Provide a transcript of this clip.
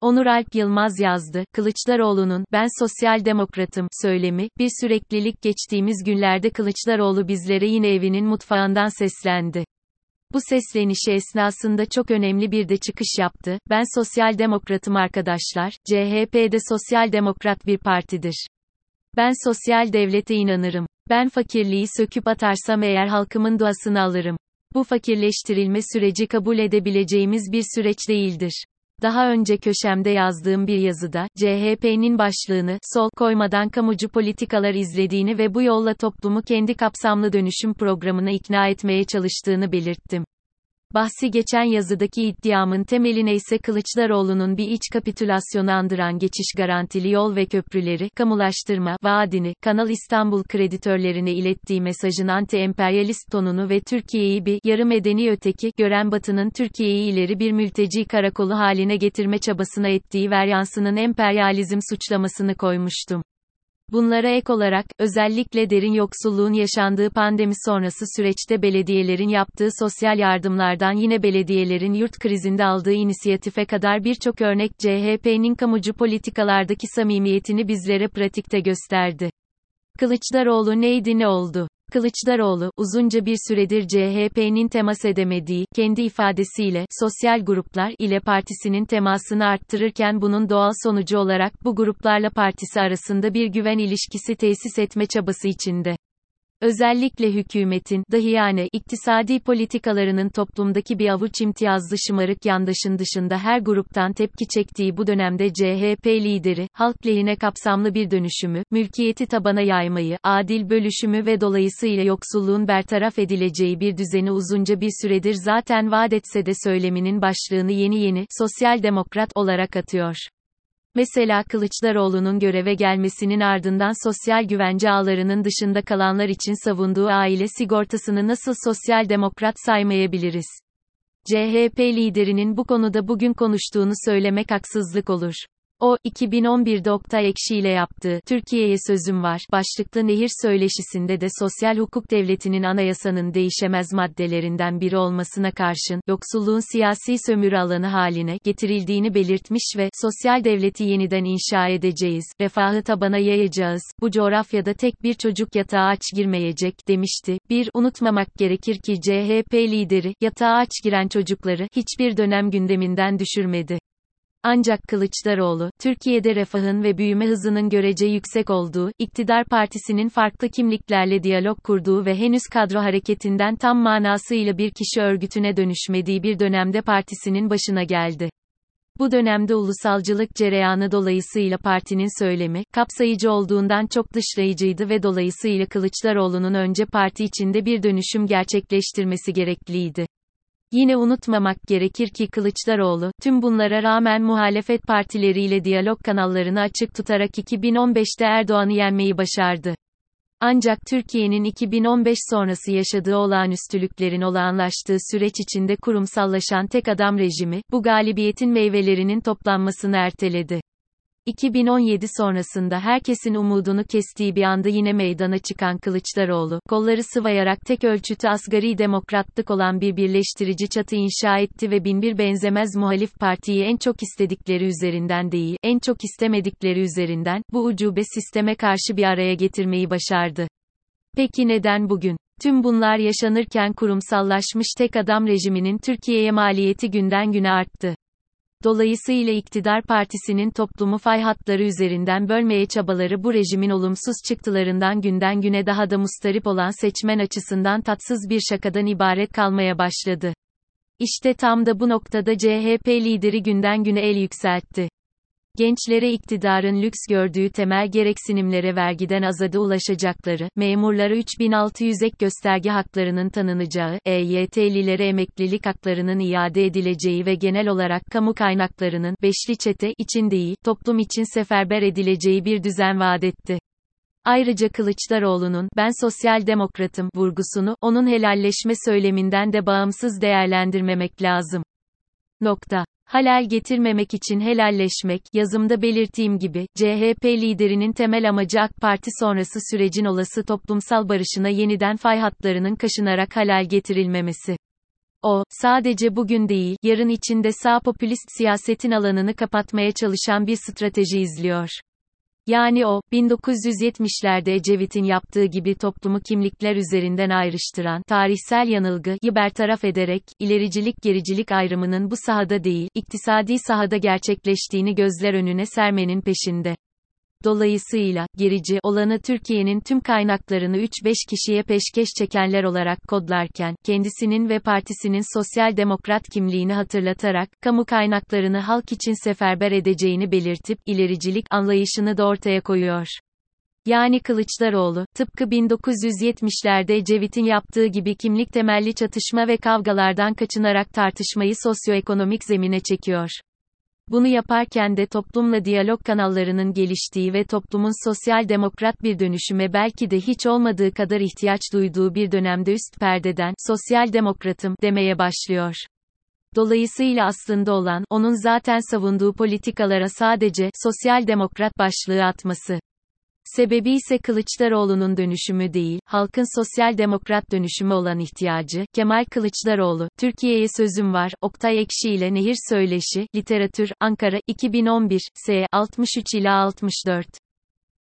Onur Alp Yılmaz yazdı, Kılıçdaroğlu'nun, ben sosyal demokratım, söylemi, bir süreklilik geçtiğimiz günlerde Kılıçdaroğlu bizlere yine evinin mutfağından seslendi. Bu seslenişi esnasında çok önemli bir de çıkış yaptı, ben sosyal demokratım arkadaşlar, CHP de sosyal demokrat bir partidir. Ben sosyal devlete inanırım. Ben fakirliği söküp atarsam eğer halkımın duasını alırım. Bu fakirleştirilme süreci kabul edebileceğimiz bir süreç değildir. Daha önce köşemde yazdığım bir yazıda, CHP'nin başlığını, sol koymadan kamucu politikalar izlediğini ve bu yolla toplumu kendi kapsamlı dönüşüm programına ikna etmeye çalıştığını belirttim. Bahsi geçen yazıdaki iddiamın temeline ise Kılıçdaroğlu'nun bir iç kapitülasyonu andıran geçiş garantili yol ve köprüleri, kamulaştırma, vaadini, Kanal İstanbul kreditörlerine ilettiği mesajın anti-emperyalist tonunu ve Türkiye'yi bir, yarı medeni öteki, gören Batı'nın Türkiye'yi ileri bir mülteci karakolu haline getirme çabasına ettiği veryansının emperyalizm suçlamasını koymuştum. Bunlara ek olarak, özellikle derin yoksulluğun yaşandığı pandemi sonrası süreçte belediyelerin yaptığı sosyal yardımlardan yine belediyelerin yurt krizinde aldığı inisiyatife kadar birçok örnek CHP'nin kamucu politikalardaki samimiyetini bizlere pratikte gösterdi. Kılıçdaroğlu neydi ne oldu? Kılıçdaroğlu, uzunca bir süredir CHP'nin temas edemediği, kendi ifadesiyle, sosyal gruplar ile partisinin temasını arttırırken bunun doğal sonucu olarak bu gruplarla partisi arasında bir güven ilişkisi tesis etme çabası içinde. Özellikle hükümetin, dahi yani, iktisadi politikalarının toplumdaki bir avuç imtiyazlı şımarık yandaşın dışında her gruptan tepki çektiği bu dönemde CHP lideri, halk lehine kapsamlı bir dönüşümü, mülkiyeti tabana yaymayı, adil bölüşümü ve dolayısıyla yoksulluğun bertaraf edileceği bir düzeni uzunca bir süredir zaten vaat etse de söyleminin başlığını yeni yeni, sosyal demokrat olarak atıyor. Mesela Kılıçdaroğlu'nun göreve gelmesinin ardından sosyal güvence ağlarının dışında kalanlar için savunduğu aile sigortasını nasıl sosyal demokrat saymayabiliriz? CHP liderinin bu konuda bugün konuştuğunu söylemek haksızlık olur. O, 2011'de Oktay Ekşi ile yaptığı Türkiye'ye sözüm var başlıklı nehir söyleşisinde de sosyal hukuk devletinin anayasanın değişemez maddelerinden biri olmasına karşın, yoksulluğun siyasi sömürü alanı haline getirildiğini belirtmiş ve, sosyal devleti yeniden inşa edeceğiz, refahı tabana yayacağız, bu coğrafyada tek bir çocuk yatağa aç girmeyecek, demişti. Bir, unutmamak gerekir ki CHP lideri, yatağa aç giren çocukları, hiçbir dönem gündeminden düşürmedi. Ancak Kılıçdaroğlu, Türkiye'de refahın ve büyüme hızının görece yüksek olduğu, iktidar partisinin farklı kimliklerle diyalog kurduğu ve henüz kadro hareketinden tam manasıyla bir kişi örgütüne dönüşmediği bir dönemde partisinin başına geldi. Bu dönemde ulusalcılık cereyanı dolayısıyla partinin söylemi, kapsayıcı olduğundan çok dışlayıcıydı ve dolayısıyla Kılıçdaroğlu'nun önce parti içinde bir dönüşüm gerçekleştirmesi gerekliydi. Yine unutmamak gerekir ki Kılıçdaroğlu, tüm bunlara rağmen muhalefet partileriyle diyalog kanallarını açık tutarak 2015'te Erdoğan'ı yenmeyi başardı. Ancak Türkiye'nin 2015 sonrası yaşadığı olağanüstülüklerin olağanlaştığı süreç içinde kurumsallaşan tek adam rejimi, bu galibiyetin meyvelerinin toplanmasını erteledi. 2017 sonrasında herkesin umudunu kestiği bir anda yine meydana çıkan Kılıçdaroğlu, kolları sıvayarak tek ölçütü asgari demokratlık olan bir birleştirici çatı inşa etti ve binbir benzemez muhalif partiyi en çok istedikleri üzerinden değil, en çok istemedikleri üzerinden, bu ucube sisteme karşı bir araya getirmeyi başardı. Peki neden bugün? Tüm bunlar yaşanırken kurumsallaşmış tek adam rejiminin Türkiye'ye maliyeti günden güne arttı. Dolayısıyla iktidar partisinin toplumu fay hatları üzerinden bölmeye çabaları bu rejimin olumsuz çıktılarından günden güne daha da mustarip olan seçmen açısından tatsız bir şakadan ibaret kalmaya başladı. İşte tam da bu noktada CHP lideri günden güne el yükseltti. Gençlere iktidarın lüks gördüğü temel gereksinimlere vergiden azade ulaşacakları, memurlara 3600 ek gösterge haklarının tanınacağı, EYT'lilere emeklilik haklarının iade edileceği ve genel olarak kamu kaynaklarının, beşli çete, için değil, toplum için seferber edileceği bir düzen vaat etti. Ayrıca Kılıçdaroğlu'nun, ben sosyal demokratım, vurgusunu, onun helalleşme söyleminden de bağımsız değerlendirmemek lazım. Nokta. Halal getirmemek için helalleşmek, yazımda belirttiğim gibi, CHP liderinin temel amacı AK Parti sonrası sürecin olası toplumsal barışına yeniden fay hatlarının kaşınarak halal getirilmemesi. O, sadece bugün değil, yarın içinde sağ popülist siyasetin alanını kapatmaya çalışan bir strateji izliyor. Yani o, 1970'lerde Ecevit'in yaptığı gibi toplumu kimlikler üzerinden ayrıştıran, tarihsel yanılgıyı bertaraf ederek, ilericilik gericilik ayrımının bu sahada değil, iktisadi sahada gerçekleştiğini gözler önüne sermenin peşinde. Dolayısıyla, gerici olanı Türkiye'nin tüm kaynaklarını 3-5 kişiye peşkeş çekenler olarak kodlarken, kendisinin ve partisinin sosyal demokrat kimliğini hatırlatarak, kamu kaynaklarını halk için seferber edeceğini belirtip, ilericilik anlayışını da ortaya koyuyor. Yani Kılıçdaroğlu, tıpkı 1970'lerde Ecevit'in yaptığı gibi kimlik temelli çatışma ve kavgalardan kaçınarak tartışmayı sosyoekonomik zemine çekiyor. Bunu yaparken de toplumla diyalog kanallarının geliştiği ve toplumun sosyal demokrat bir dönüşüme belki de hiç olmadığı kadar ihtiyaç duyduğu bir dönemde üst perdeden sosyal demokratım demeye başlıyor. Dolayısıyla aslında olan onun zaten savunduğu politikalara sadece sosyal demokrat başlığı atması. Sebebi ise Kılıçdaroğlu'nun dönüşümü değil, halkın sosyal demokrat dönüşümü olan ihtiyacı, Kemal Kılıçdaroğlu, Türkiye'ye sözüm var, Oktay Ekşi ile Nehir Söyleşi, Literatür, Ankara, 2011, S. 63 ila 64.